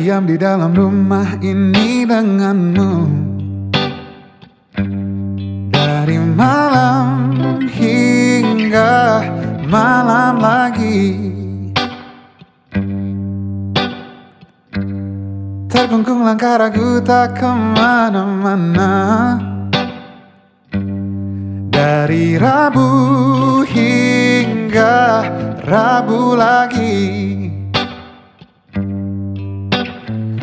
diam di dalam rumah ini denganmu. Dari malam hingga malam lagi. Terkungkung langkah ragu tak ke mana-mana. Dari Rabu hingga Rabu lagi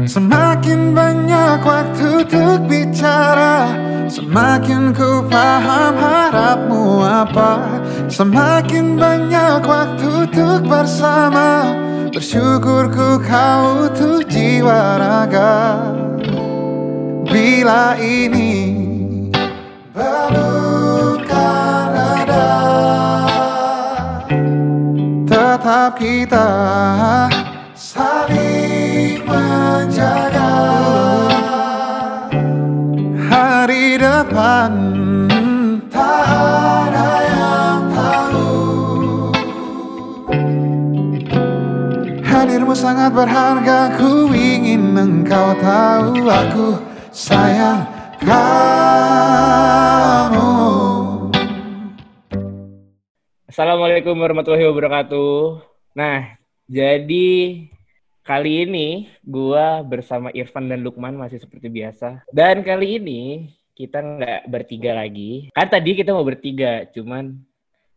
Semakin banyak waktu untuk bicara Semakin ku paham harapmu apa. Semakin banyak waktu untuk bersama Bersyukur ku kau tuh jiwa raga. Bila ini bukan ada Tetap kita Hari depan tak ada yang tahu. Hadirmu sangat berharga Ku ingin engkau tahu Aku sayang kamu. Assalamualaikum warahmatullahi wabarakatuh. Nah, jadi kali ini gua bersama Irfan dan Lukman masih seperti biasa. Dan kali ini kita nggak bertiga lagi. Kan tadi kita mau bertiga, cuman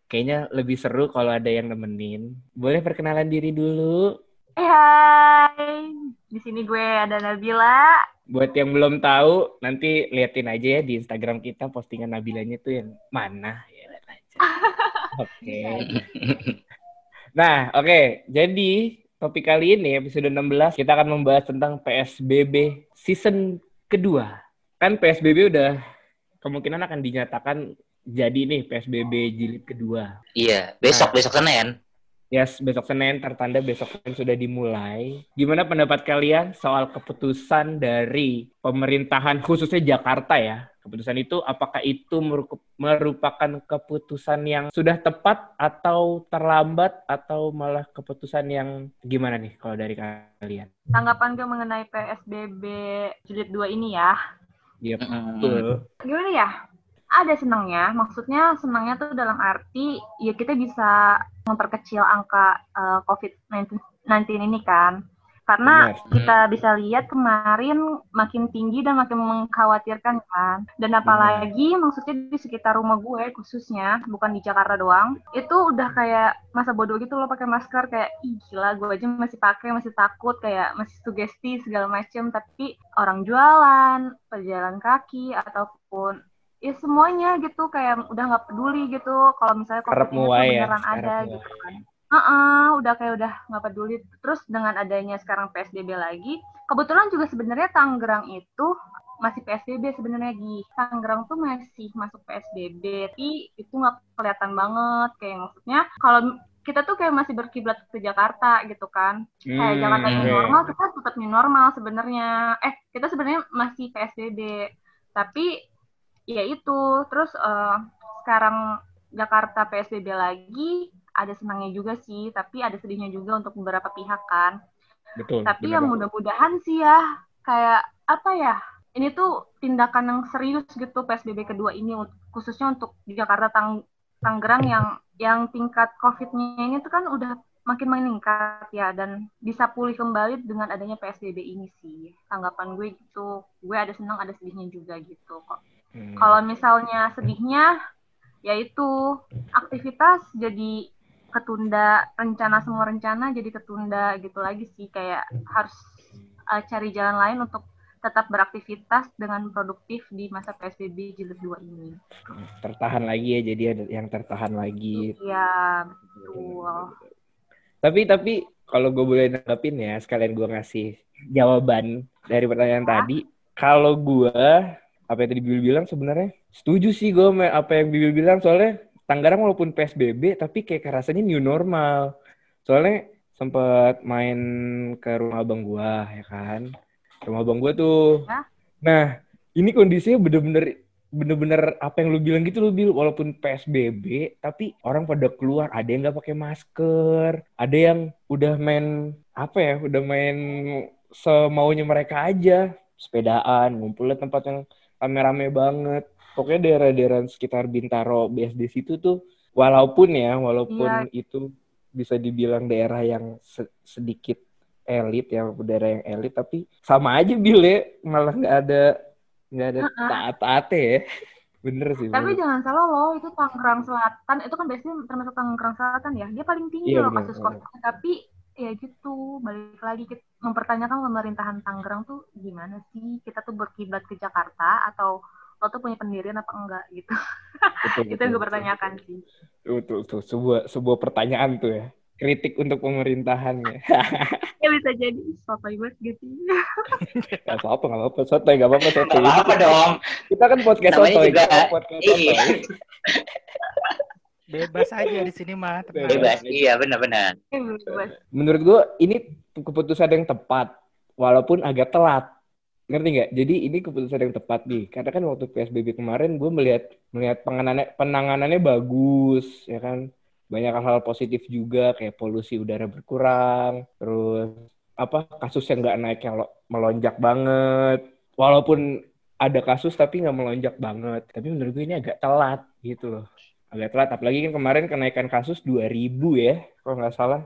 kayaknya lebih seru kalau ada yang nemenin. Boleh perkenalan diri dulu. Hai, di sini gue ada Nabila. Buat yang belum tahu, nanti liatin aja ya di Instagram kita postingan Nabilanya tuh yang mana ya lihat aja. Oke. Nah, oke. Jadi topik kali ini episode 16 kita akan membahas tentang PSBB season kedua. Kan PSBB udah kemungkinan akan dinyatakan jadi nih PSBB jilid kedua. Iya, besok besok Senin. Yes, besok Senin tertanda besok Senin sudah dimulai. Gimana pendapat kalian soal keputusan dari pemerintahan khususnya Jakarta ya? Keputusan itu apakah itu merupakan keputusan yang sudah tepat atau terlambat atau malah keputusan yang gimana nih kalau dari kalian? Tanggapan gue mengenai PSBB jilid 2 ini ya. Iya, Mm-mm. betul. Gimana ya? Ada senangnya, maksudnya senangnya tuh dalam arti ya kita bisa memperkecil angka eh, COVID-19 ini kan. Karena Benar. kita bisa lihat kemarin makin tinggi dan makin mengkhawatirkan kan. Dan apalagi maksudnya di sekitar rumah gue khususnya, bukan di Jakarta doang, itu udah kayak masa bodoh gitu loh pakai masker kayak ih gila gue aja masih pakai masih takut kayak masih sugesti segala macem tapi orang jualan pejalan kaki ataupun ya semuanya gitu kayak udah nggak peduli gitu kalau misalnya COVID ini ya. beneran ada harap gitu kan. Heeh, udah kayak udah nggak peduli. Terus dengan adanya sekarang PSBB lagi, kebetulan juga sebenarnya Tangerang itu masih PSBB sebenarnya Gi. Tangerang tuh masih masuk PSBB, tapi itu nggak kelihatan banget. Kayak maksudnya kalau kita tuh kayak masih berkiblat ke Jakarta gitu kan. Kayak Hmm, Jakarta new oke. normal, kita tetap new normal sebenarnya. Eh, kita sebenarnya masih PSBB. Tapi ya itu, terus eh, sekarang Jakarta PSBB lagi, ada senangnya juga sih, tapi ada sedihnya juga untuk beberapa pihak kan. Betul. Tapi yang banget. mudah-mudahan sih ya, kayak apa ya, ini tuh tindakan yang serius gitu PSBB kedua ini, khususnya untuk di Jakarta Tang Tangerang yang yang tingkat COVID-nya ini tuh kan udah makin meningkat ya, dan bisa pulih kembali dengan adanya PSBB ini sih. Tanggapan gue gitu, gue ada senang, ada sedihnya juga gitu kok. Hmm. Kalau misalnya sedihnya, yaitu aktivitas jadi ketunda, rencana semua rencana jadi ketunda gitu lagi sih. Kayak harus uh, cari jalan lain untuk tetap beraktivitas dengan produktif di masa PSBB jilid 2 ini. tertahan lagi ya jadi ada yang tertahan lagi Iya, betul. Tapi tapi kalau gue boleh nanggapin ya, sekalian gue ngasih jawaban dari pertanyaan Ya. tadi. Kalau gue apa yang tadi Bibil bilang sebenarnya setuju sih gue sama apa yang Bibil bilang soalnya Tangerang walaupun PSBB tapi kayak rasanya new normal. Soalnya sempet main ke rumah abang gue ya kan. Rumah abang gue tuh. Ya. Nah, ini kondisinya bener-bener bener-bener apa yang lu bilang gitu lu bil walaupun PSBB tapi orang pada keluar ada yang nggak pakai masker ada yang udah main apa ya udah main semaunya mereka aja sepedaan ngumpul di tempat yang rame-rame banget pokoknya daerah-daerah sekitar Bintaro BSD situ tuh walaupun ya walaupun Iya. itu bisa dibilang daerah yang se- sedikit elit ya daerah yang elit tapi sama aja bile malah nggak ada nggak ada taat-taat ya bener sih Tapi bener. jangan salah loh, itu Tangerang Selatan, itu kan biasanya termasuk Tangerang Selatan ya. Dia paling tinggi Iya, loh kasus. COVID. Tapi ya gitu, balik lagi kita mempertanyakan pemerintahan Tangerang tuh gimana sih? Kita tuh berkiblat ke Jakarta atau lo tuh punya pendirian apa enggak gitu. Betul, itu yang gue betul. pertanyakan sih. Betul, betul. Sebuah, sebuah pertanyaan tuh ya. Kritik untuk pemerintahannya. Ya bisa jadi sotoy banget gitu. Gak apa-apa, gak apa-apa. Sotoy, gak apa-apa. Sotoy. Nggak apa-apa dong. Kita kan podcast Namanya sotoy. juga- kita podcast Iya. sotoy. Bebas aja di sini mah. tenang. Bebas. Iya, benar-benar. Eh, bebas. Menurut gua ini keputusan yang tepat. Walaupun agak telat. Ngerti nggak? Jadi ini keputusan yang tepat nih. Karena kan waktu PSBB kemarin gue melihat melihat penanganannya, penanganannya bagus, ya kan. Banyak hal-hal positif juga kayak polusi udara berkurang, terus apa kasus yang nggak naik yang lo- melonjak banget. Walaupun ada kasus tapi nggak melonjak banget. Tapi menurut gue ini agak telat gitu loh. Agak telat. Apalagi kan kemarin kenaikan kasus 2000 ya, kalau nggak salah.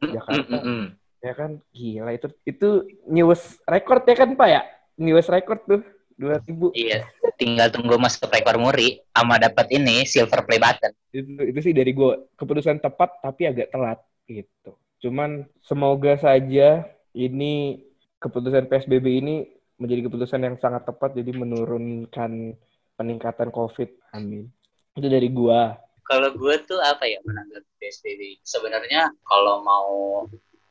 Jakarta. Mm, mm, mm. Ya kan, gila itu itu news record ya kan Pak ya? News record tuh 2000. Iya, tinggal tunggu masuk rekor muri sama dapat ini silver play button. Itu itu sih dari gue keputusan tepat tapi agak telat gitu. Cuman semoga saja ini keputusan PSBB ini menjadi keputusan yang sangat tepat jadi menurunkan peningkatan COVID. Amin. Itu dari gua. Kalau gue tuh apa ya menanggapi PSBB? Sebenarnya kalau mau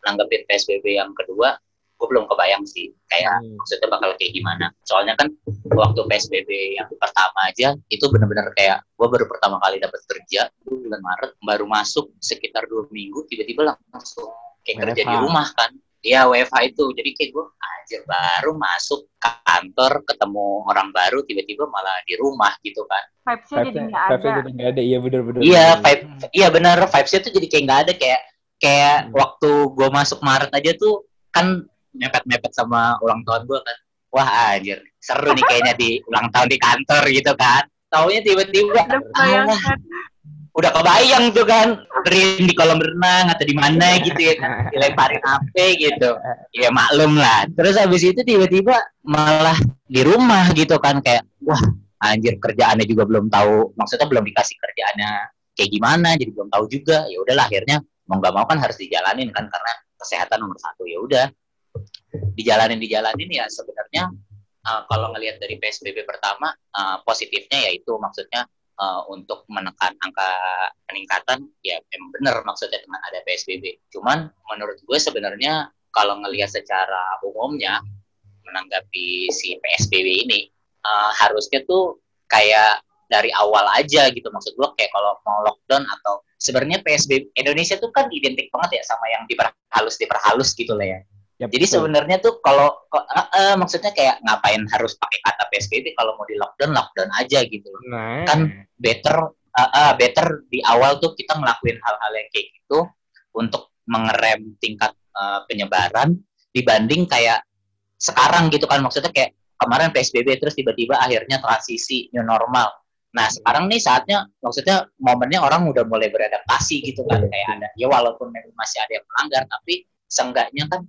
nanggepin PSBB yang kedua, gue belum kebayang sih kayak Hmm. maksudnya bakal kayak gimana. Soalnya kan waktu PSBB yang pertama aja itu bener-bener kayak gue baru pertama kali dapat kerja bulan Maret, baru masuk sekitar dua minggu tiba-tiba langsung kayak kerja di rumah kan. Iya WFH itu, jadi kayak gue anjir baru masuk kantor ketemu orang baru tiba-tiba malah di rumah gitu kan. Vibes-nya jadi nggak vibes-nya ada. jadi nggak ada. Iya benar-benar. Iya, vibe, iya benar vibes-nya tuh jadi kayak nggak ada kayak kayak Hmm. waktu gue masuk Maret aja tuh kan mepet-mepet sama ulang tahun gue kan. Wah anjir, seru nih kayaknya di ulang tahun di kantor gitu kan. Taunya tiba-tiba. Udah kebayang tuh kan, rin di kolam renang atau di mana gitu ya kan, dilemparin HP gitu. Ya maklum lah. Terus habis itu tiba-tiba malah di rumah gitu kan kayak wah anjir kerjaannya juga belum tahu, maksudnya belum dikasih kerjaannya kayak gimana, jadi belum tahu juga. Ya udahlah akhirnya mau nggak mau kan harus dijalanin kan karena kesehatan nomor satu ya udah dijalanin dijalanin ya sebenarnya uh, kalau ngelihat dari PSBB pertama uh, positifnya yaitu maksudnya uh, untuk menekan angka peningkatan ya emang bener maksudnya dengan ada PSBB. Cuman menurut gue sebenarnya kalau ngelihat secara umumnya menanggapi si PSBB ini uh, harusnya tuh kayak dari awal aja gitu maksud gue kayak kalau mau lockdown atau sebenarnya PSBB Indonesia tuh kan identik banget ya sama yang diperhalus diperhalus gitu lah ya. Yap, Jadi betul. sebenarnya tuh kalau eh, eh, maksudnya kayak ngapain harus pakai kata PSBB kalau mau di lockdown lockdown aja gitu loh. Nah, kan better uh, uh, better di awal tuh kita ngelakuin hal-hal yang kayak gitu untuk mengerem tingkat uh, penyebaran dibanding kayak sekarang gitu kan maksudnya kayak kemarin PSBB terus tiba-tiba akhirnya transisi new normal. Nah sekarang nih saatnya maksudnya momennya orang udah mulai beradaptasi gitu kan kayak ada ya walaupun masih ada yang melanggar tapi seenggaknya kan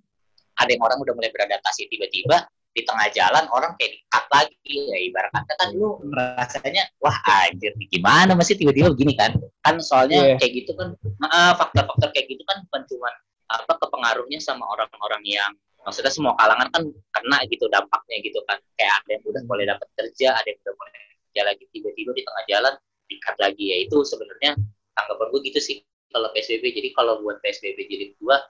ada yang orang udah mulai beradaptasi tiba-tiba di tengah jalan orang kayak di-cut lagi. Ya ibarat kata kan lu rasanya wah anjir gimana masih tiba-tiba begini kan? Kan soalnya Iya. kayak gitu kan faktor-faktor kayak gitu kan bukan cuma apa kepengaruhnya sama orang-orang yang maksudnya semua kalangan kan kena gitu dampaknya gitu kan. Kayak ada yang udah mulai dapat kerja ada yang udah mulai kerja lagi tiba-tiba di tengah jalan di-cut lagi. Ya itu sebenarnya tanggapan gue gitu sih kalau PSBB jadi kalau buat PSBB jilid dua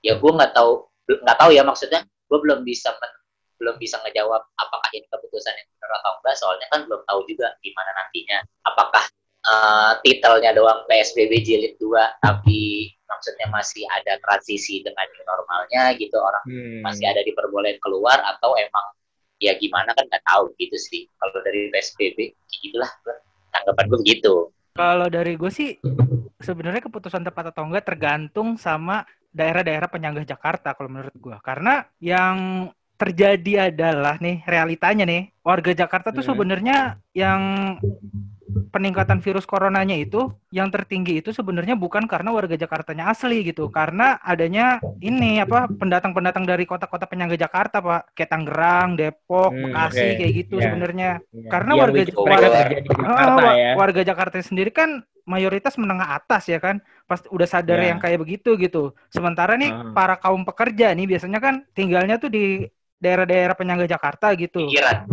ya gue nggak tahu nggak tahu ya maksudnya gue belum bisa men- belum bisa ngejawab apakah ini keputusan yang benar atau enggak soalnya kan belum tahu juga gimana nantinya. Apakah eh, titelnya doang PSBB jilid 2 tapi maksudnya masih ada transisi dengan normalnya gitu orang hmm. masih ada diperbolehin keluar atau emang ya gimana kan nggak tahu gitu sih. Kalau dari PSBB gitulah tanggapan gue begitu. Kalau dari gue sih sebenarnya keputusan tepat atau enggak tergantung sama daerah-daerah penyangga Jakarta kalau menurut gua. Karena yang terjadi adalah nih realitanya nih warga Jakarta tuh Hmm. sebenarnya yang peningkatan virus coronanya itu yang tertinggi itu sebenarnya bukan karena warga Jakartanya asli gitu karena adanya ini apa pendatang-pendatang dari kota-kota penyangga Jakarta pak kayak Tangerang Depok Hmm, Bekasi oke. kayak gitu Ya. sebenarnya Iya. Karena Yang warga- warga- Ah, Jakarta ya. warga Jakarta sendiri kan mayoritas menengah atas ya kan pasti udah sadar Ya. yang kayak begitu gitu sementara nih Ah. para kaum pekerja nih biasanya kan tinggalnya tuh di daerah-daerah penyangga Jakarta gitu Pikiran.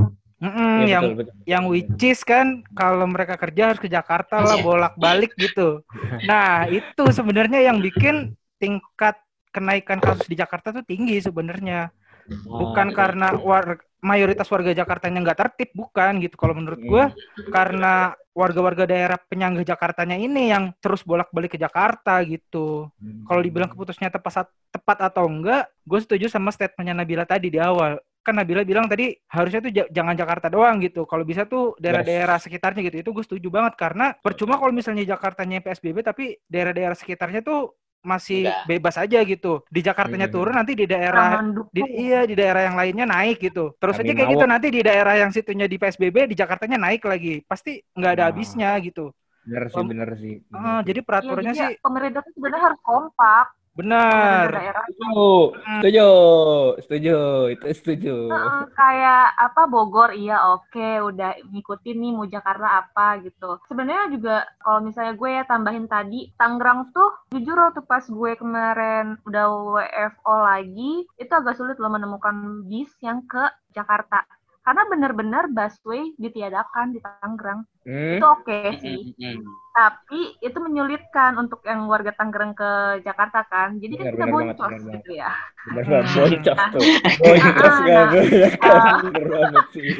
Mm-mm, Iya, yang betul, betul. yang which is kan kalau mereka kerja harus ke Jakarta lah Iya. bolak-balik gitu. Nah, itu sebenarnya yang bikin tingkat kenaikan kasus di Jakarta tuh tinggi sebenarnya. Bukan Ah, karena war- mayoritas warga Jakartanya nggak tertib, bukan gitu. Kalau menurut gua karena warga-warga daerah penyangga Jakartanya ini yang terus bolak-balik ke Jakarta gitu. Hmm. Kalau dibilang keputusnya tepat tepat atau enggak, gue setuju sama statementnya Nabila tadi di awal. Kan Nabila bilang tadi harusnya tuh ja- jangan Jakarta doang gitu. Kalau bisa tuh daerah-daerah sekitarnya gitu. Itu gue setuju banget karena percuma kalau misalnya Jakartanya PSBB tapi daerah-daerah sekitarnya tuh masih Enggak. bebas aja gitu. Di Jakartanya Hmm. turun nanti di daerah di, iya di daerah yang lainnya naik gitu. Terus Kami aja kayak mau. gitu nanti di daerah yang situnya di PSBB di Jakartanya naik lagi. Pasti nggak ada Nah. habisnya gitu. Bener sih, bener sih. Ah, jadi Iya, peraturannya jadi sih ya, pemerintah tuh sebenarnya harus kompak. Benar. Pemerintah daerah Setuju, setuju, setuju, itu setuju. Kayak apa Bogor iya oke udah ngikutin nih mau Jakarta apa gitu. Sebenarnya juga kalau misalnya gue ya tambahin tadi Tangerang tuh jujur waktu pas gue kemarin udah WFO lagi itu agak sulit loh menemukan bis yang ke Jakarta. Karena bener-bener busway ditiadakan di Tangerang. Hmm? Itu oke sih. Mm-mm. Tapi itu menyulitkan untuk yang warga Tangerang ke Jakarta kan. Jadi kan Benar, kita banget, boncos benar gitu ya. Banget, Hmm. boncos Nah. tuh. Boncos Ah, nggak nah. Ya kan, Ah. sih.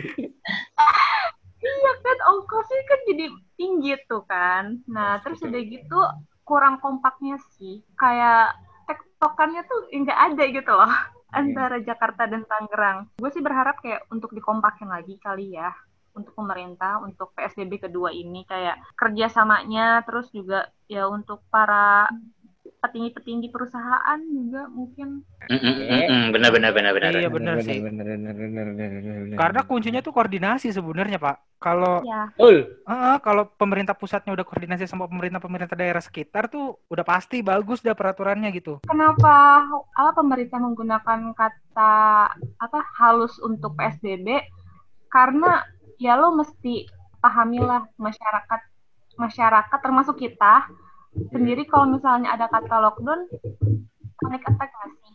Iya kan ongkosnya kan jadi tinggi tuh kan. Nah terus udah gitu kurang kompaknya sih. Kayak tektokannya tuh nggak ada gitu loh antara Jakarta dan Tangerang. Gue sih berharap kayak untuk dikompakin lagi kali ya untuk pemerintah untuk PSBB kedua ini kayak kerjasamanya terus juga ya untuk para petinggi-petinggi perusahaan juga mungkin Mm-mm, mm-mm. Benar benar benar benar. Iya, bener sih. Bener, bener, bener, bener, bener, bener. Karena kuncinya tuh koordinasi sebenarnya, Pak. Kalau ya Betul. ah, kalau pemerintah pusatnya udah koordinasi sama pemerintah-pemerintah daerah sekitar tuh udah pasti bagus dah peraturannya gitu. kenapa apa pemerintah menggunakan kata apa halus untuk PSBB karena ya lo mesti pahamilah masyarakat masyarakat termasuk kita sendiri kalau misalnya ada kata lockdown panic attack nggak sih?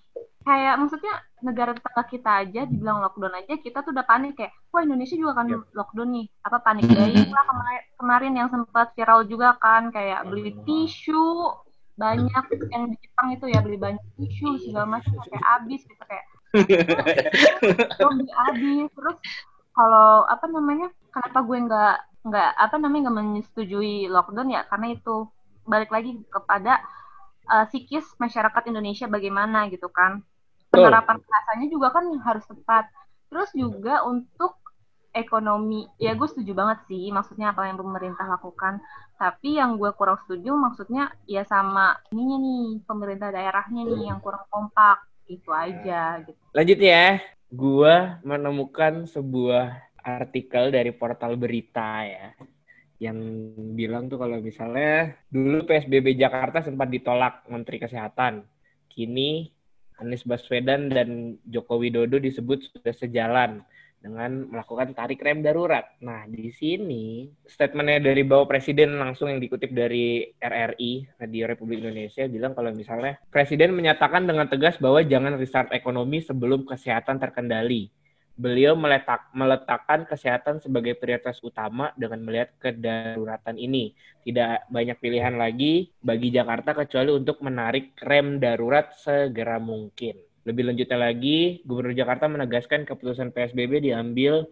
Kayak maksudnya negara tetangga kita aja dibilang lockdown aja kita tuh udah panik kayak wah Indonesia juga kan Yep. lockdown nih. Apa panik buying lah kemarin kemarin yang sempat viral juga kan kayak beli tisu banyak yang di Jepang itu ya beli banyak tisu segala macam sampai habis gitu kayak. "Oh, beli habis? Terus kalau apa namanya kenapa gue nggak nggak apa namanya nggak menyetujui lockdown ya? Karena itu balik lagi kepada uh, psikis masyarakat Indonesia bagaimana gitu kan. Penerapan rasanya juga kan harus tepat. Terus juga untuk ekonomi ya gue setuju banget sih maksudnya apa yang pemerintah lakukan. Tapi yang gue kurang setuju maksudnya ya sama ininya nih pemerintah daerahnya nih yang kurang kompak itu aja gitu. Lanjut ya, gua menemukan sebuah artikel dari portal berita ya, yang bilang tuh kalau misalnya dulu PSBB Jakarta sempat ditolak Menteri Kesehatan, kini Anies Baswedan dan Joko Widodo disebut sudah sejalan dengan melakukan tarik rem darurat. Nah, di sini statementnya dari Bapak Presiden langsung yang dikutip dari RRI, Radio Republik Indonesia, bilang kalau misalnya Presiden menyatakan dengan tegas bahwa jangan restart ekonomi sebelum kesehatan terkendali. Beliau meletak, meletakkan kesehatan sebagai prioritas utama dengan melihat kedaruratan ini. Tidak banyak pilihan lagi bagi Jakarta kecuali untuk menarik rem darurat segera mungkin. Lebih lanjutnya lagi, Gubernur Jakarta menegaskan keputusan PSBB diambil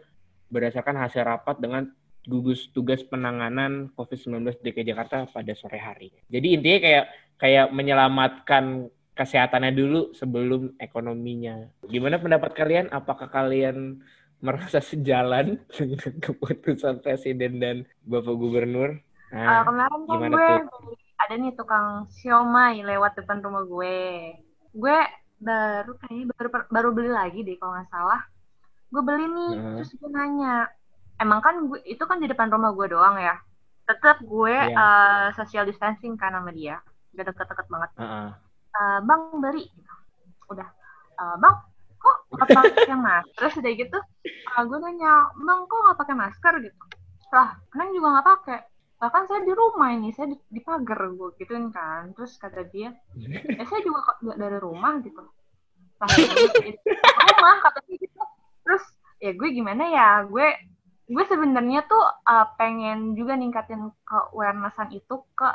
berdasarkan hasil rapat dengan gugus tugas penanganan COVID-19 DKI Jakarta pada sore hari. Jadi intinya kayak kayak menyelamatkan kesehatannya dulu sebelum ekonominya. Gimana pendapat kalian? Apakah kalian merasa sejalan dengan keputusan Presiden dan Bapak Gubernur? Uh, Nah, kemarin kan gue tuh? ada nih tukang siomay lewat depan rumah gue. gue baru kayaknya baru baru beli lagi deh kalau nggak salah gue beli nih Hmm. terus gue nanya emang kan gue itu kan di depan rumah gue doang ya tetap gue Iya. eh, social distancing kan sama dia gak deket-deket banget Heeh. Eh, bang beli udah "Eh, bang kok nggak pakai masker? Terus udah gitu eh, gue nanya bang kok nggak pakai masker? Gitu. Lah neng juga nggak pakai. Bahkan saya di rumah ini saya di, di pagar gue gituin kan. Terus kata dia ya saya juga kok nggak dari rumah gitu. Lah dari rumah katanya gitu. Terus ya gue gimana ya? Gue gue sebenarnya tuh uh, pengen juga ningkatin ke awarenessan itu ke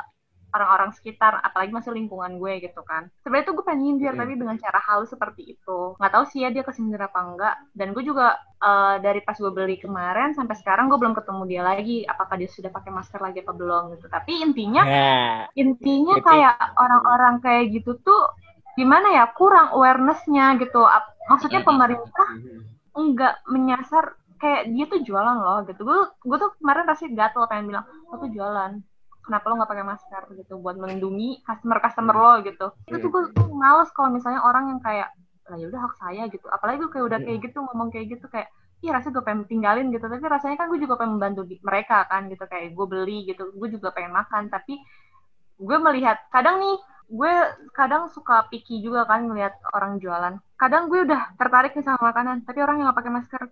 orang-orang sekitar apalagi masih lingkungan gue gitu kan. Sebenarnya tuh gue pengen nyindir Hmm. tapi dengan cara halus seperti itu. Nggak tahu sih ya dia kesindir apa enggak. Dan gue juga uh, dari pas gue beli kemarin sampai sekarang gue belum ketemu dia lagi apakah dia sudah pakai masker lagi apa belum gitu. Tapi intinya Ya. intinya Jadi- kayak orang-orang kayak gitu tuh gimana ya kurang awarenessnya gitu. Maksudnya pemerintah enggak menyasar kayak dia tuh jualan loh gitu. Gue gue tuh kemarin pasti gatel pengen bilang lo tuh jualan kenapa lo nggak pakai masker gitu? Buat melindungi customer customer lo gitu. Itu tuh gue tuh males kalau misalnya orang yang kayak lah ya udah hak saya gitu. Apalagi gue kayak udah kayak gitu ngomong kayak gitu kayak iya rasanya gue pengen tinggalin gitu. Tapi rasanya kan gue juga pengen membantu di- mereka kan gitu. Kayak gue beli gitu gue juga pengen makan. Tapi gue melihat kadang nih gue kadang suka picky juga kan ngelihat orang jualan. Kadang gue udah tertarik nih sama makanan tapi orang yang nggak pakai masker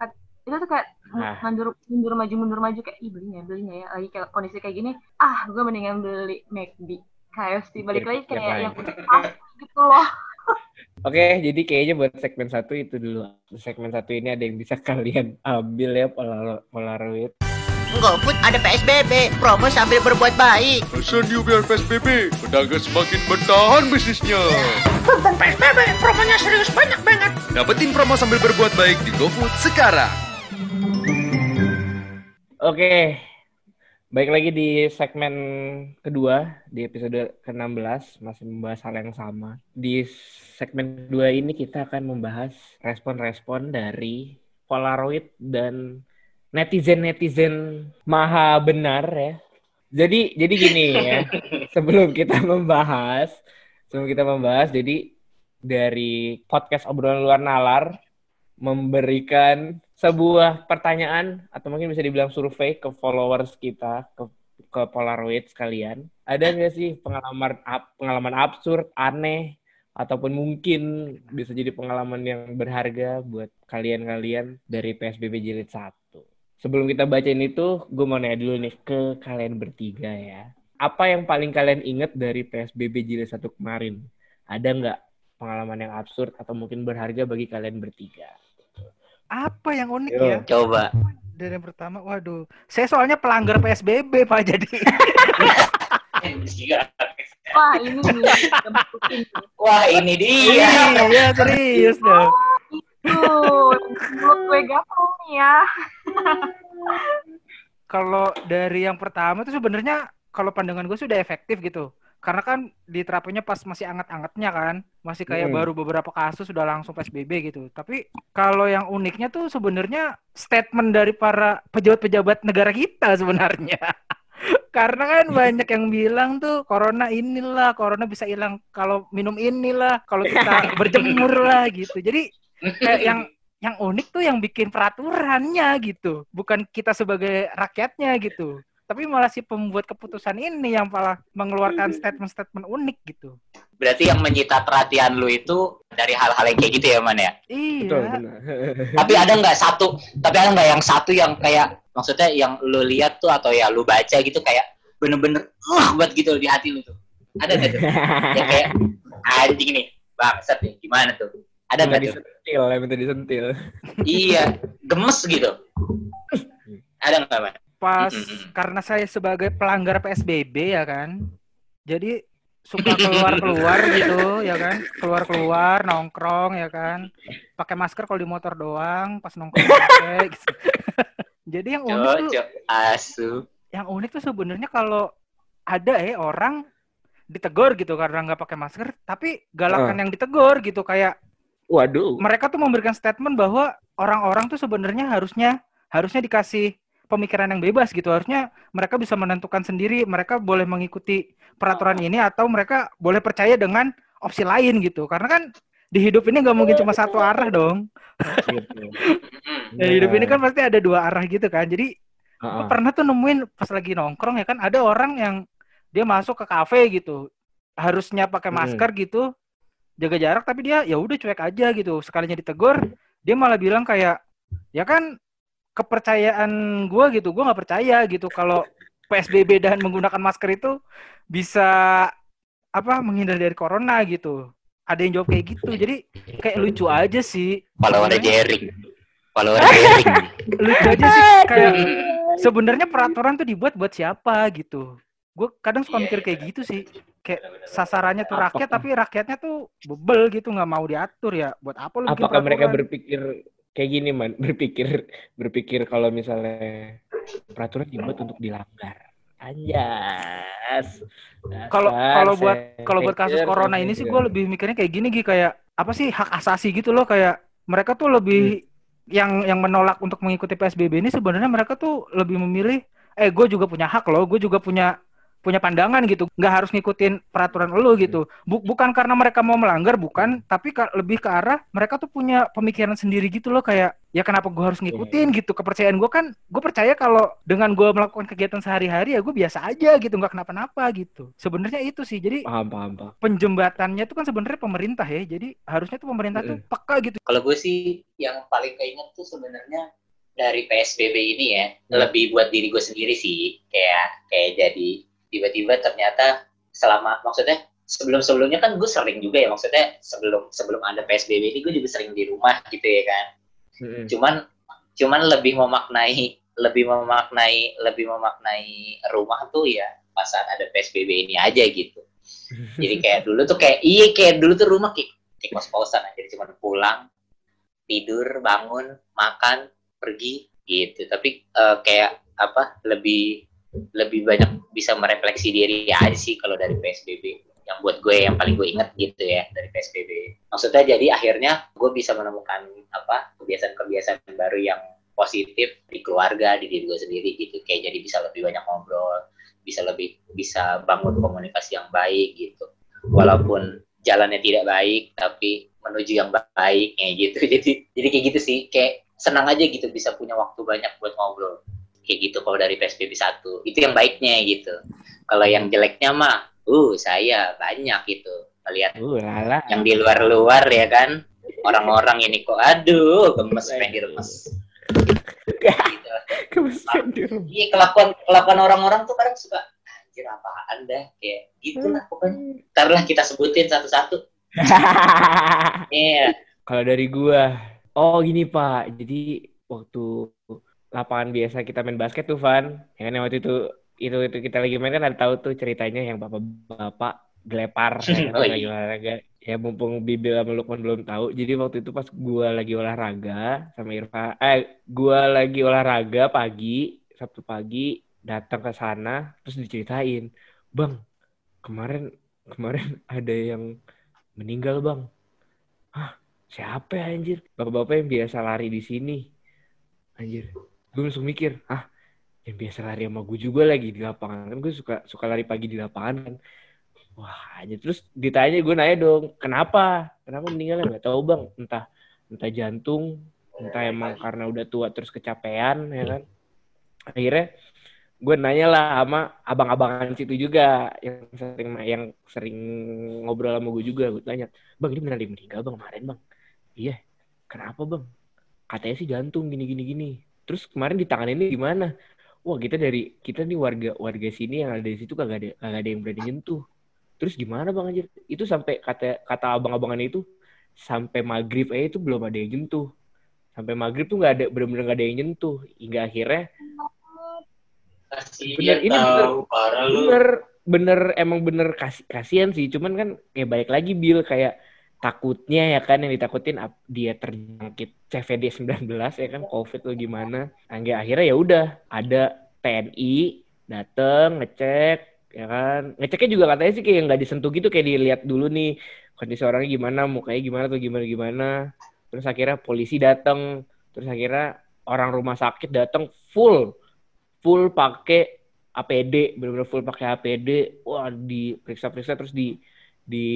itu tuh kayak Ah. mundur mundur maju mundur maju kayak ih belinya belinya ya lagi kayak kondisi kayak gini ah gue mendingan beli McD KFC balik lagi kayak lain. yang gitu loh Oke, jadi kayaknya buat segmen satu itu dulu. Segmen satu ini ada yang bisa kalian ambil ya Polar- Polaroid. GoFood ada PSBB, promo sambil berbuat baik. Pesan yuk biar PSBB, pedagang semakin bertahan bisnisnya. PSBB, promonya serius banyak banget. Dapetin promo sambil berbuat baik di GoFood sekarang. Oke, baik lagi di segmen kedua di episode ke-16 masih membahas hal yang sama. Di segmen kedua ini kita akan membahas respon-respon dari Polaroid dan netizen-netizen maha benar ya. Jadi jadi gini ya. sebelum kita membahas, sebelum kita membahas, jadi dari podcast obrolan luar nalar memberikan sebuah pertanyaan atau mungkin bisa dibilang survei ke followers kita ke ke Polaroid sekalian. Ada nggak sih pengalaman ap- pengalaman absurd, aneh ataupun mungkin bisa jadi pengalaman yang berharga buat kalian-kalian dari PSBB jilid 1. Sebelum kita bacain itu, gue mau nanya dulu nih ke kalian bertiga ya. Apa yang paling kalian inget dari PSBB jilid 1 kemarin? Ada nggak pengalaman yang absurd atau mungkin berharga bagi kalian bertiga? Apa yang unik Yo. ya? Coba. Dari yang pertama, waduh. Saya soalnya pelanggar PSBB, Pak. Jadi wah ini nih. Wah ini dia. iya, serius dong. tuh gue nih ya Kalau dari yang pertama itu sebenarnya kalau pandangan gue sudah efektif gitu. Karena kan diterapinnya pas masih anget-angetnya kan. Masih kayak Hmm. baru beberapa kasus sudah langsung PSBB gitu. Tapi kalau yang uniknya tuh sebenarnya statement dari para pejabat-pejabat negara kita sebenarnya. Karena kan banyak yang bilang tuh corona inilah, corona bisa hilang kalau minum inilah, kalau kita berjemur lah gitu. Jadi kayak yang yang unik tuh yang bikin peraturannya gitu, bukan kita sebagai rakyatnya gitu. Tapi malah si pembuat keputusan ini yang malah mengeluarkan statement-statement unik gitu. Berarti yang menyita perhatian lu itu dari hal-hal yang kayak gitu ya, Man ya? Iya. Betul, benar. Tapi ada nggak satu, tapi ada nggak yang satu yang kayak, maksudnya yang lu lihat tuh atau ya lu baca gitu kayak bener-bener, uh, buat gitu di hati lu tuh. Ada nggak tuh? yang kayak, anjing nih, bangsat nih, gimana tuh? Ada nggak tuh? disentil, ya, minta disentil. iya, gemes gitu. Ada nggak, Man? Pas Mm-mm. karena saya sebagai pelanggar PSBB ya kan. Jadi suka keluar-keluar gitu ya kan. Keluar-keluar nongkrong ya kan. Pakai masker kalau di motor doang, pas nongkrong pakai gitu. Jadi yang unik tuh asu. yang unik tuh sebenarnya kalau ada eh orang ditegur gitu karena nggak pakai masker, tapi galakan Ah. yang ditegur gitu kayak Waduh. mereka tuh memberikan statement bahwa orang-orang tuh sebenarnya harusnya harusnya dikasih pemikiran yang bebas gitu. Harusnya mereka bisa menentukan sendiri mereka boleh mengikuti peraturan ini atau mereka boleh percaya dengan opsi lain gitu. Karena kan di hidup ini nggak mungkin cuma satu arah dong. Gitu. Di hidup ini kan pasti ada dua arah gitu kan. Jadi Heeh. pernah tuh nemuin pas lagi nongkrong ya kan ada orang yang dia masuk ke kafe gitu harusnya pakai masker gitu jaga jarak tapi dia ya udah cuek aja gitu sekalinya ditegur dia malah bilang kayak ya kan kepercayaan gua gitu gua nggak percaya gitu kalau PSBB dan menggunakan masker itu bisa apa menghindar dari corona gitu. Ada yang jawab kayak gitu. Jadi kayak lucu aja sih Follower Jerry. Follower Jerry. lucu aja sih. Kayak sebenarnya peraturan tuh dibuat buat siapa gitu. Gue kadang suka mikir kayak gitu sih. Kayak sasarannya tuh rakyat Apakah- tapi rakyatnya tuh bebel gitu nggak mau diatur ya. Buat apa lu Apakah mereka peraturan? berpikir kayak gini man? Berpikir berpikir kalau misalnya peraturan dibuat untuk dilanggar. Anjas. Kalau- kalau buat kalau buat kasus corona ini sih sekir. gue lebih mikirnya kayak gini Gi kayak apa sih hak asasi gitu loh kayak mereka tuh lebih yang yang menolak untuk mengikuti PSBB ini sebenarnya mereka tuh lebih memilih eh gue juga punya hak loh gue juga punya punya pandangan gitu nggak harus ngikutin peraturan lo gitu Bu- bukan karena mereka mau melanggar bukan tapi ka- lebih ke arah mereka tuh punya pemikiran sendiri gitu loh kayak ya kenapa gue harus ngikutin gitu kepercayaan gue kan gue percaya kalau dengan gue melakukan kegiatan sehari-hari ya gue biasa aja gitu nggak kenapa-napa gitu sebenarnya itu sih jadi paham paham paham. penjembatannya itu kan sebenarnya pemerintah ya. Jadi harusnya tuh pemerintah tuh peka gitu. Kalau gue sih yang paling keinget tuh sebenarnya dari PSBB ini ya Hmm. lebih buat diri gue sendiri sih kayak kayak jadi tiba-tiba ternyata selama maksudnya sebelum sebelumnya kan gue sering juga ya maksudnya sebelum sebelum ada PSBB ini gue juga sering di rumah gitu ya kan. Mm-mm. cuman cuman lebih memaknai lebih memaknai lebih memaknai rumah tuh ya pas saat ada PSBB ini aja gitu. Jadi kayak dulu tuh kayak iya kayak dulu tuh rumah kayak, kayak kos-kosan aja. Cuma pulang tidur bangun makan pergi gitu. Tapi eh, kayak apa lebih lebih banyak bisa merefleksi diri aja sih kalau dari PSBB yang buat gue yang paling gue inget gitu ya dari PSBB maksudnya jadi akhirnya gue bisa menemukan apa kebiasaan-kebiasaan baru yang positif di keluarga di diri gue sendiri gitu. Kayak jadi bisa lebih banyak ngobrol bisa lebih bisa bangun komunikasi yang baik gitu. Walaupun jalannya tidak baik tapi menuju yang baik kayak gitu. Jadi jadi kayak gitu sih. Kayak senang aja gitu bisa punya waktu banyak buat ngobrol kayak gitu kalau dari PSBB 1 itu yang baiknya gitu kalau yang jeleknya mah uh saya banyak gitu melihat Uh, lala. yang di luar-luar ya kan orang-orang ini kok aduh gemes pengen diremes gitu. Kebetulan di rumah. Iya kelakuan kelakuan orang-orang tuh kadang suka anjir apaan dah kayak gitu lah pokoknya. Ntar lah kita sebutin satu-satu. Iya. Kalau dari gua, oh gini Pak. Jadi waktu lapangan biasa kita main basket tuh, Van. Ya kan yang waktu itu itu itu kita lagi main kan ada tahu tuh ceritanya yang bapak-bapak gelepar ya kan, Oh, lagi iya. olahraga. Ya mumpung Bibil sama Lukman belum tahu. Jadi waktu itu pas gua lagi olahraga sama Irfa, eh gua lagi olahraga pagi, Sabtu pagi, datang ke sana terus diceritain, "Bang, kemarin kemarin ada yang meninggal, Bang." Hah, siapa ya anjir? Bapak-bapak yang biasa lari di sini. Anjir. Gue langsung mikir, ah, yang biasa lari sama gue juga lagi di lapangan. Kan gue suka suka lari pagi di lapangan kan. Wah, anjir. Terus ditanya gue nanya dong, kenapa? Kenapa meninggalnya? Gak tahu bang. Entah entah jantung, entah emang karena udah tua terus kecapean ya kan. Akhirnya gue nanya lah sama abang-abangan situ juga yang sering yang sering ngobrol sama gue juga gue tanya bang ini benar dia meninggal bang kemarin bang iya kenapa bang katanya sih jantung gini gini gini terus kemarin di tangan ini gimana? Wah kita dari kita nih warga warga sini yang ada di situ kagak ada kagak ada yang berani nyentuh. Terus gimana bang anjir? Itu sampai kata kata abang-abangan itu sampai maghrib aja itu belum ada yang nyentuh. Sampai maghrib tuh nggak ada benar-benar nggak ada yang nyentuh. Hingga akhirnya Bener, ini bener. bener bener emang bener kasih kasihan sih. Cuman kan kayak balik lagi Bill kayak takutnya ya kan yang ditakutin dia terjangkit CVD 19 ya kan covid atau gimana. Hingga akhirnya ya udah ada TNI dateng ngecek ya kan. Ngeceknya juga katanya sih kayak nggak disentuh gitu kayak dilihat dulu nih kondisi orangnya gimana mukanya gimana atau gimana gimana. Terus akhirnya polisi datang terus akhirnya orang rumah sakit datang full full pakai APD benar-benar full pakai APD wah diperiksa-periksa terus di di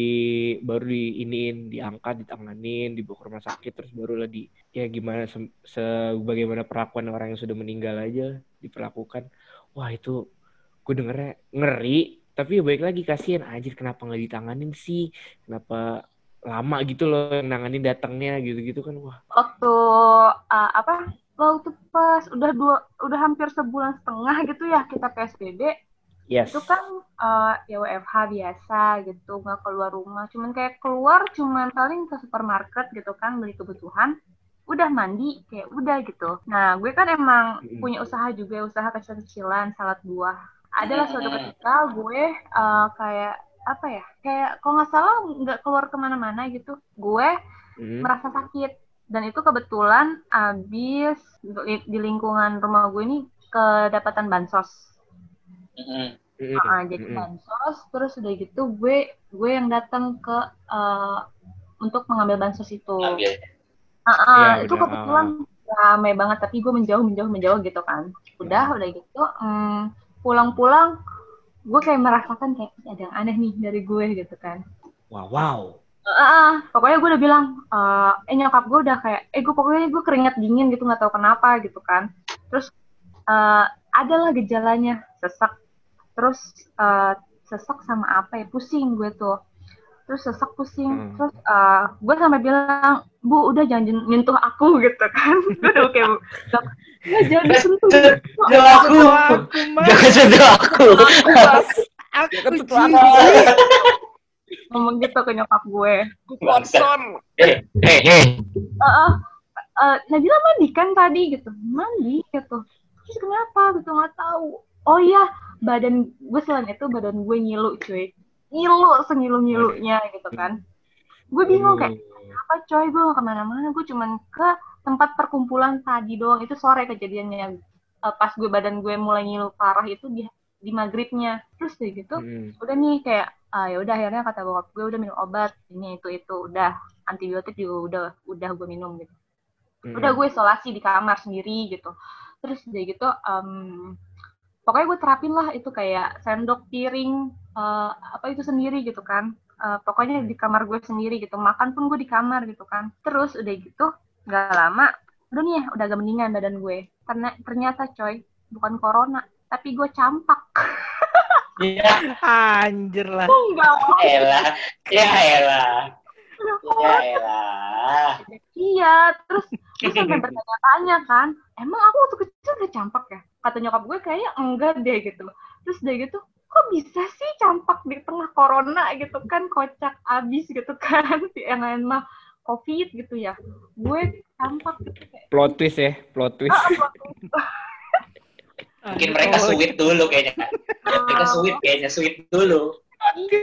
baru di iniin diangkat ditanganin dibawa ke rumah sakit terus barulah di ya gimana se, sebagaimana perlakuan orang yang sudah meninggal aja diperlakukan. Wah itu gue dengernya ngeri tapi ya baik lagi kasihan anjir kenapa nggak ditanganin sih? Kenapa lama gitu loh nanganin datangnya? Gitu-gitu kan wah. Waktu uh, apa waktu pas udah dua udah hampir sebulan setengah gitu ya kita PSBB yes. Itu kan uh, ya WFH biasa gitu nggak keluar rumah. Cuman kayak keluar cuman paling ke supermarket gitu kan beli kebutuhan udah mandi kayak udah gitu. Nah gue kan emang Mm-mm. punya usaha juga usaha kecil-kecilan salad buah. Adalah suatu ketika gue uh, kayak apa ya kayak kalau nggak salah nggak keluar ke mana-mana gitu gue Mm. merasa sakit. Dan itu kebetulan abis di lingkungan rumah gue ini kedapatan bansos Mm-mm. Mm-mm. Ah, jadi Mm-mm. bansos terus udah gitu gue gue yang datang ke eh, untuk mengambil bansos itu Ambil. Ah, ah, Iya, itu benar. kebetulan ramai banget tapi gue menjauh menjauh menjauh gitu kan udah udah gitu mm, pulang-pulang gue kayak merasakan kayak "Ih, ada yang aneh nih dari gue gitu kan wow wow Ah, ah, pokoknya gue udah bilang, eh, eh nyokap gue udah kayak, eh gue pokoknya gue keringat dingin gitu nggak tahu kenapa gitu kan. Terus eh adalah gejalanya sesak, terus eh, sesak sama apa ya pusing gue tuh. Terus sesak pusing, Hmm. terus eh, gue sampai bilang, bu udah jangan nyentuh aku gitu kan. gue udah kayak, bilang, "Ya, jangan disentuh. Jangan aku. Jangan sentuh aku. aku ngomong gitu ke nyokap gue. aku kotor Eh, eh, eh. eh eh, Nabila mandi kan tadi gitu mandi gitu terus kenapa gitu nggak tahu oh iya badan gue selain itu badan gue ngilu cuy. Ngilu sengilu ngilunya gitu kan. Gue bingung kayak apa coy gue gak ke mana-mana gue cuman ke tempat perkumpulan tadi doang. Itu sore kejadiannya. Eh, pas gue badan gue mulai ngilu parah itu di di maghribnya. Terus kayak gitu Mm. udah nih kayak ah, ya udah akhirnya kata bokap gue udah minum obat ini itu itu udah. Antibiotik juga udah udah gue minum gitu. Mm. udah gue isolasi di kamar sendiri gitu. Terus udah gitu em, pokoknya gue terapin lah itu kayak sendok piring eh, apa itu sendiri gitu kan Eh, pokoknya di kamar gue sendiri gitu makan pun gue di kamar gitu kan terus udah gitu nggak lama udah nih ya udah agak mendingan badan gue karena ternyata coy bukan corona tapi gue campak Ya, anjir lah enggak elah. Ya, elah. Ya, elah. Iya, terus gue sampai bertanya-tanya kan, emang aku waktu kecil udah campak ya? Kata nyokap gue kayaknya enggak deh gitu. Terus udah gitu, kok bisa sih campak di tengah corona gitu kan, kocak abis gitu kan, yang lain mah covid gitu ya. Gue campak gitu kayak, plot twist ya plot twist Mungkin mereka Oh, sweet dulu kayaknya. Mereka sweet kayaknya, sweet dulu. iya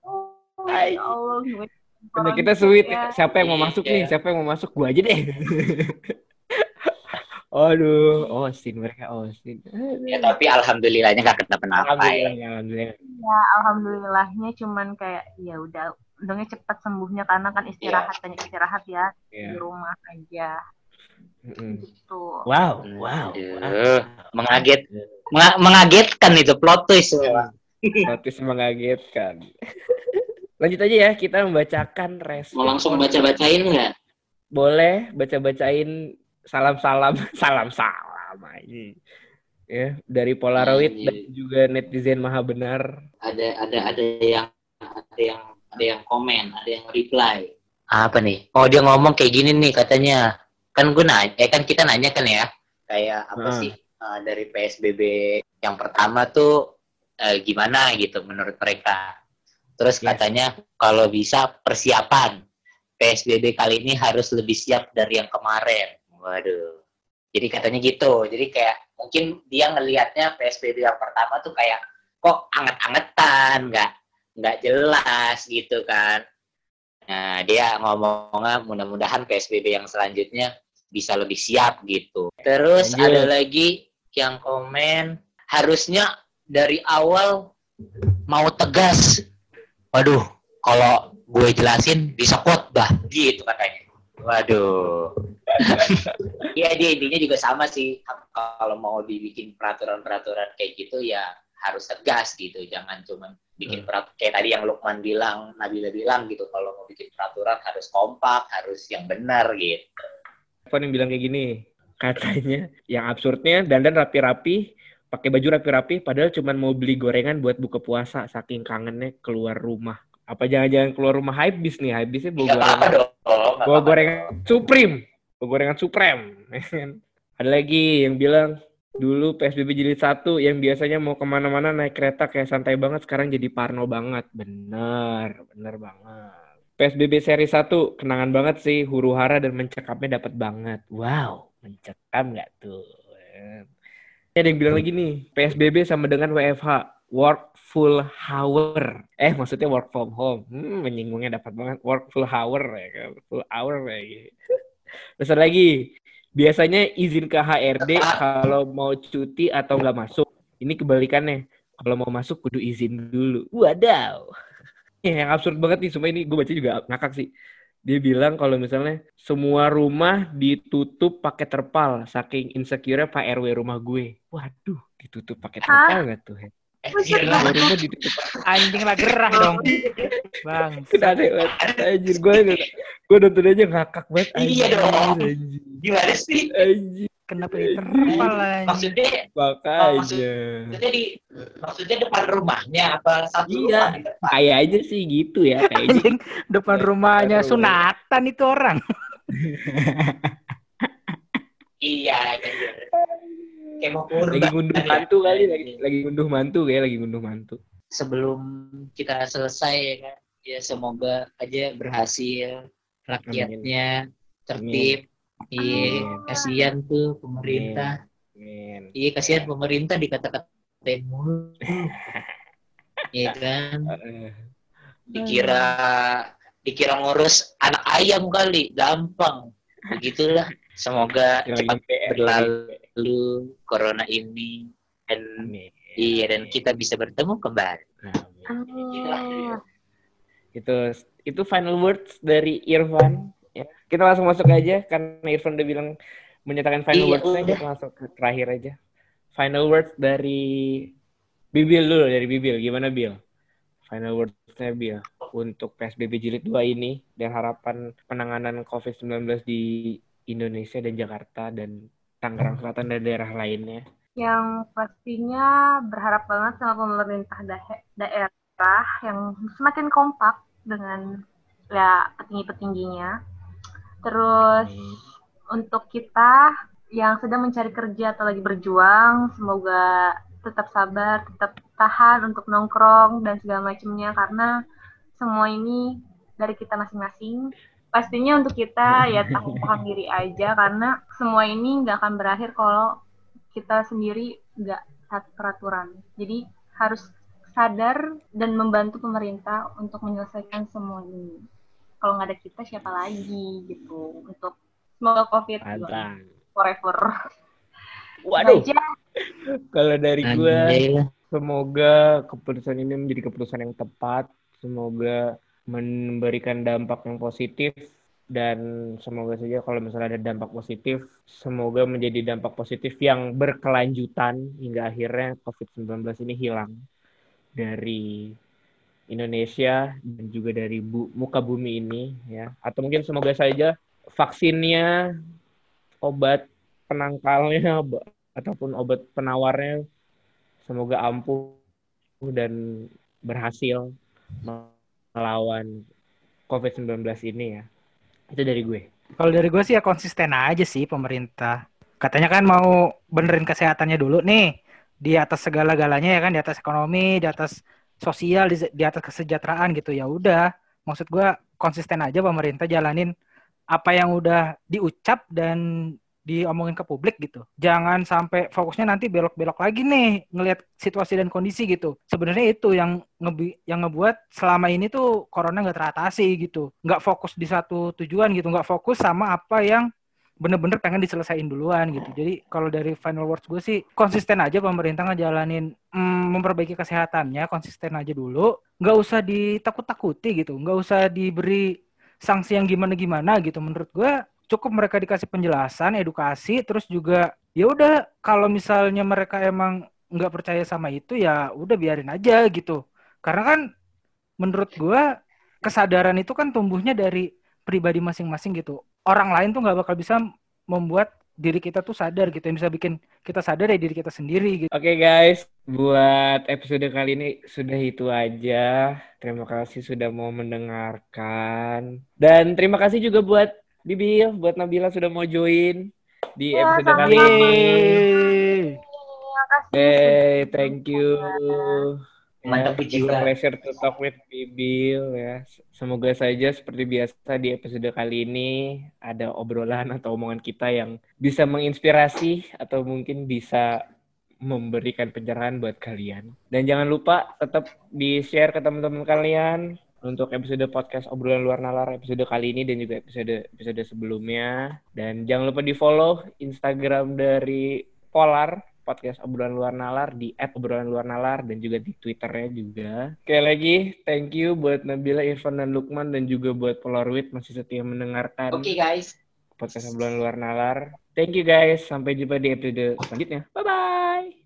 tuh, ya Allah gue. Karena kita sweet Ya. siapa yang mau masuk nih Iya. siapa yang mau masuk gua aja deh Aduh, Austin mereka Austin. Ya, tapi alhamdulillahnya gak kenapa-napa ya. Alhamdulillah, alhamdulillah. Ya, alhamdulillahnya cuman kayak ya udah untungnya cepat sembuhnya karena kan istirahat banyak istirahat ya Iya. di rumah aja Mm-mm. gitu. Wow, wow. Aduh, mengaget, menga- mengagetkan itu plot twist. memang. Plot twist mengagetkan. Lanjut aja ya, kita membacakan respon. Mau langsung baca-bacain nggak? Boleh baca-bacain salam-salam, salam-salam aja. Ya, dari Polaroid iya. dan juga netizen maha benar. Ada ada ada yang ada yang ada yang komen, ada yang reply. Apa nih? Oh dia ngomong kayak gini nih katanya. Kan gue nanya, eh kan kita nanya kan ya, kayak apa Hmm. sih eh, dari PSBB yang pertama tuh eh, gimana gitu menurut mereka. Terus Yes. katanya kalau bisa persiapan PSBB kali ini harus lebih siap dari yang kemarin. Waduh. Jadi katanya gitu. Jadi kayak mungkin dia ngelihatnya PSBB yang pertama tuh kayak kok anget-angetan, nggak nggak jelas gitu kan. Nah, dia ngomongnya mudah-mudahan PSBB yang selanjutnya bisa lebih siap gitu. Terus Lanjut. ada lagi yang komen harusnya dari awal mau tegas. Waduh, kalau gue jelasin bisa khotbah gitu katanya. Waduh. Iya dia intinya juga sama sih. Kalau mau dibikin peraturan-peraturan kayak gitu ya harus tegas gitu. Jangan cuma bikin peraturan. Kayak tadi yang Lukman bilang Nabila bilang gitu kalau mau bikin peraturan harus kompak harus yang benar gitu. Evan yang bilang kayak gini, katanya yang absurdnya dandan rapi-rapi, pakai baju rapi-rapi, padahal cuma mau beli gorengan buat buka puasa, saking kangennya keluar rumah. Apa jangan-jangan keluar rumah hypebeast nih, hypebeastnya bawa nggak apa-apa gorengan, dong bawa gorengan supreme, bawa gorengan supreme. Ada lagi yang bilang dulu PSBB jilid satu yang biasanya mau ke mana-mana naik kereta kayak santai banget, sekarang jadi parno banget. Bener, bener banget. PSBB seri 1 kenangan banget sih huru hara dan mencekamnya dapat banget. Wow, mencekam nggak tuh? Ada yang bilang lagi nih, PSBB sama dengan WFH, work full hour. Eh, maksudnya work from home. Hmm, menyinggungnya dapat banget. Work full hour ya kan, full hour lagi. Terus ada lagi, biasanya izin ke HRD kalau mau cuti atau nggak masuk. Ini kebalikannya, kalau mau masuk kudu izin dulu. Wadaw. Ya, yang absurd banget nih, semua ini gue baca juga ngakak sih. Dia bilang kalau misalnya semua rumah ditutup pakai terpal, saking insecure Pak RW rumah gue. Waduh, ditutup pakai terpal nggak tuh? Eh, ditutup Anjing lah gerah dong. Bang. Udah aneh banget. Anjir, gue gue nonton aja ngakak banget. Iya Anjir, dong. Anjir, gimana sih anjir. Kenapa diterpal anjing? maksudnya Makanya. maksudnya di maksudnya depan rumahnya apa satu Iya. rumah di depan Kayak aja sih gitu ya. Kayaknya Anjing depan rumahnya sunatan itu orang. iya iya. kayak mau kurban. Lagi ngunduh ya. mantu kali. Lagi, lagi ngunduh mantu kayak lagi ngunduh mantu. sebelum kita selesai ya kan ya semoga aja berhasil rakyatnya tertib. Iya kasihan tuh pemerintah. Iya kasihan pemerintah dikata-katain mulu. Iya kan? Dikira dikira ngurus anak ayam kali gampang. Begitulah semoga lagi cepat berlalu corona ini dan Amin. iya dan kita bisa bertemu kembali Amin. Amin. itu itu final words dari Irfan ya. kita langsung masuk aja karena Irfan udah bilang menyatakan final Iya, words-nya udah. kita langsung ke terakhir aja final words dari Bibil dulu dari Bibil gimana Bil final words-nya Bil untuk PSBB jilid 2 ini dan harapan penanganan COVID-19 di Indonesia dan Jakarta dan Tangerang Selatan dan daerah lainnya Yang pastinya berharap banget sama pemerintah daerah yang semakin kompak dengan ya petinggi-petingginya. Terus Amin. untuk kita yang sedang mencari kerja atau lagi berjuang, semoga tetap sabar, tetap tahan untuk nongkrong dan segala macamnya karena semua ini dari kita masing-masing. Pastinya untuk kita ya tahan-tahan diri aja karena semua ini nggak akan berakhir kalau kita sendiri nggak taat peraturan. Jadi harus sadar dan membantu pemerintah untuk menyelesaikan semua ini. Kalau nggak ada kita siapa lagi gitu untuk semoga COVID Mantap. forever. Waduh, kalau dari gue. Semoga keputusan ini menjadi keputusan yang tepat. Semoga memberikan dampak yang positif dan semoga saja kalau misalnya ada dampak positif, semoga menjadi dampak positif yang berkelanjutan hingga akhirnya COVID-19 ini hilang dari Indonesia dan juga dari bu- muka bumi ini ya. Atau mungkin semoga saja vaksinnya, obat penangkalnya ataupun obat penawarnya semoga ampuh dan berhasil melawan COVID-19 ini ya. Itu dari gue. Kalau dari gue sih ya konsisten aja sih pemerintah. Katanya kan mau benerin kesehatannya dulu nih. Di atas segala-galanya ya kan, di atas ekonomi, di atas sosial, di, di atas kesejahteraan gitu. Ya udah, maksud gue konsisten aja pemerintah jalanin apa yang udah diucap dan diomongin ke publik gitu. Jangan sampai fokusnya nanti belok-belok lagi nih ngelihat situasi dan kondisi gitu. Sebenarnya itu yang ngebi yang ngebuat selama ini tuh corona nggak teratasi gitu. Nggak fokus di satu tujuan gitu, nggak fokus sama apa yang bener-bener pengen diselesain duluan gitu. Jadi kalau dari final words gue sih konsisten aja pemerintah ngejalanin mm, memperbaiki kesehatannya, konsisten aja dulu. Nggak usah ditakut-takuti gitu, nggak usah diberi sanksi yang gimana-gimana gitu. Menurut gue cukup mereka dikasih penjelasan, edukasi, terus juga ya udah kalau misalnya mereka emang nggak percaya sama itu ya udah biarin aja gitu. Karena kan menurut gua kesadaran itu kan tumbuhnya dari pribadi masing-masing gitu. Orang lain tuh nggak bakal bisa membuat diri kita tuh sadar gitu. Yang bisa bikin kita sadar ya diri kita sendiri gitu. Oke guys, buat episode kali ini sudah itu aja. Terima kasih sudah mau mendengarkan. Dan terima kasih juga buat Bibil, buat Nabila sudah mau join di Wah, episode kali ini. Yeay. Terima kasih. Hey, thank you. Mantap Ya, it's a jiwa. pleasure to talk with Bibil ya. Semoga saja seperti biasa di episode kali ini ada obrolan atau omongan kita yang bisa menginspirasi atau mungkin bisa memberikan pencerahan buat kalian. Dan jangan lupa tetap di-share ke teman-teman kalian untuk episode podcast obrolan luar nalar episode kali ini dan juga episode episode sebelumnya. Dan jangan lupa di-follow Instagram dari Polar podcast obrolan luar nalar di @obrolan luar nalar dan juga di twitternya juga. Sekali lagi, thank you buat Nabila, Irfan dan Lukman dan juga buat Polaroid masih setia mendengarkan Oke guys. podcast obrolan luar nalar. Thank you guys, sampai jumpa di episode selanjutnya. Bye bye.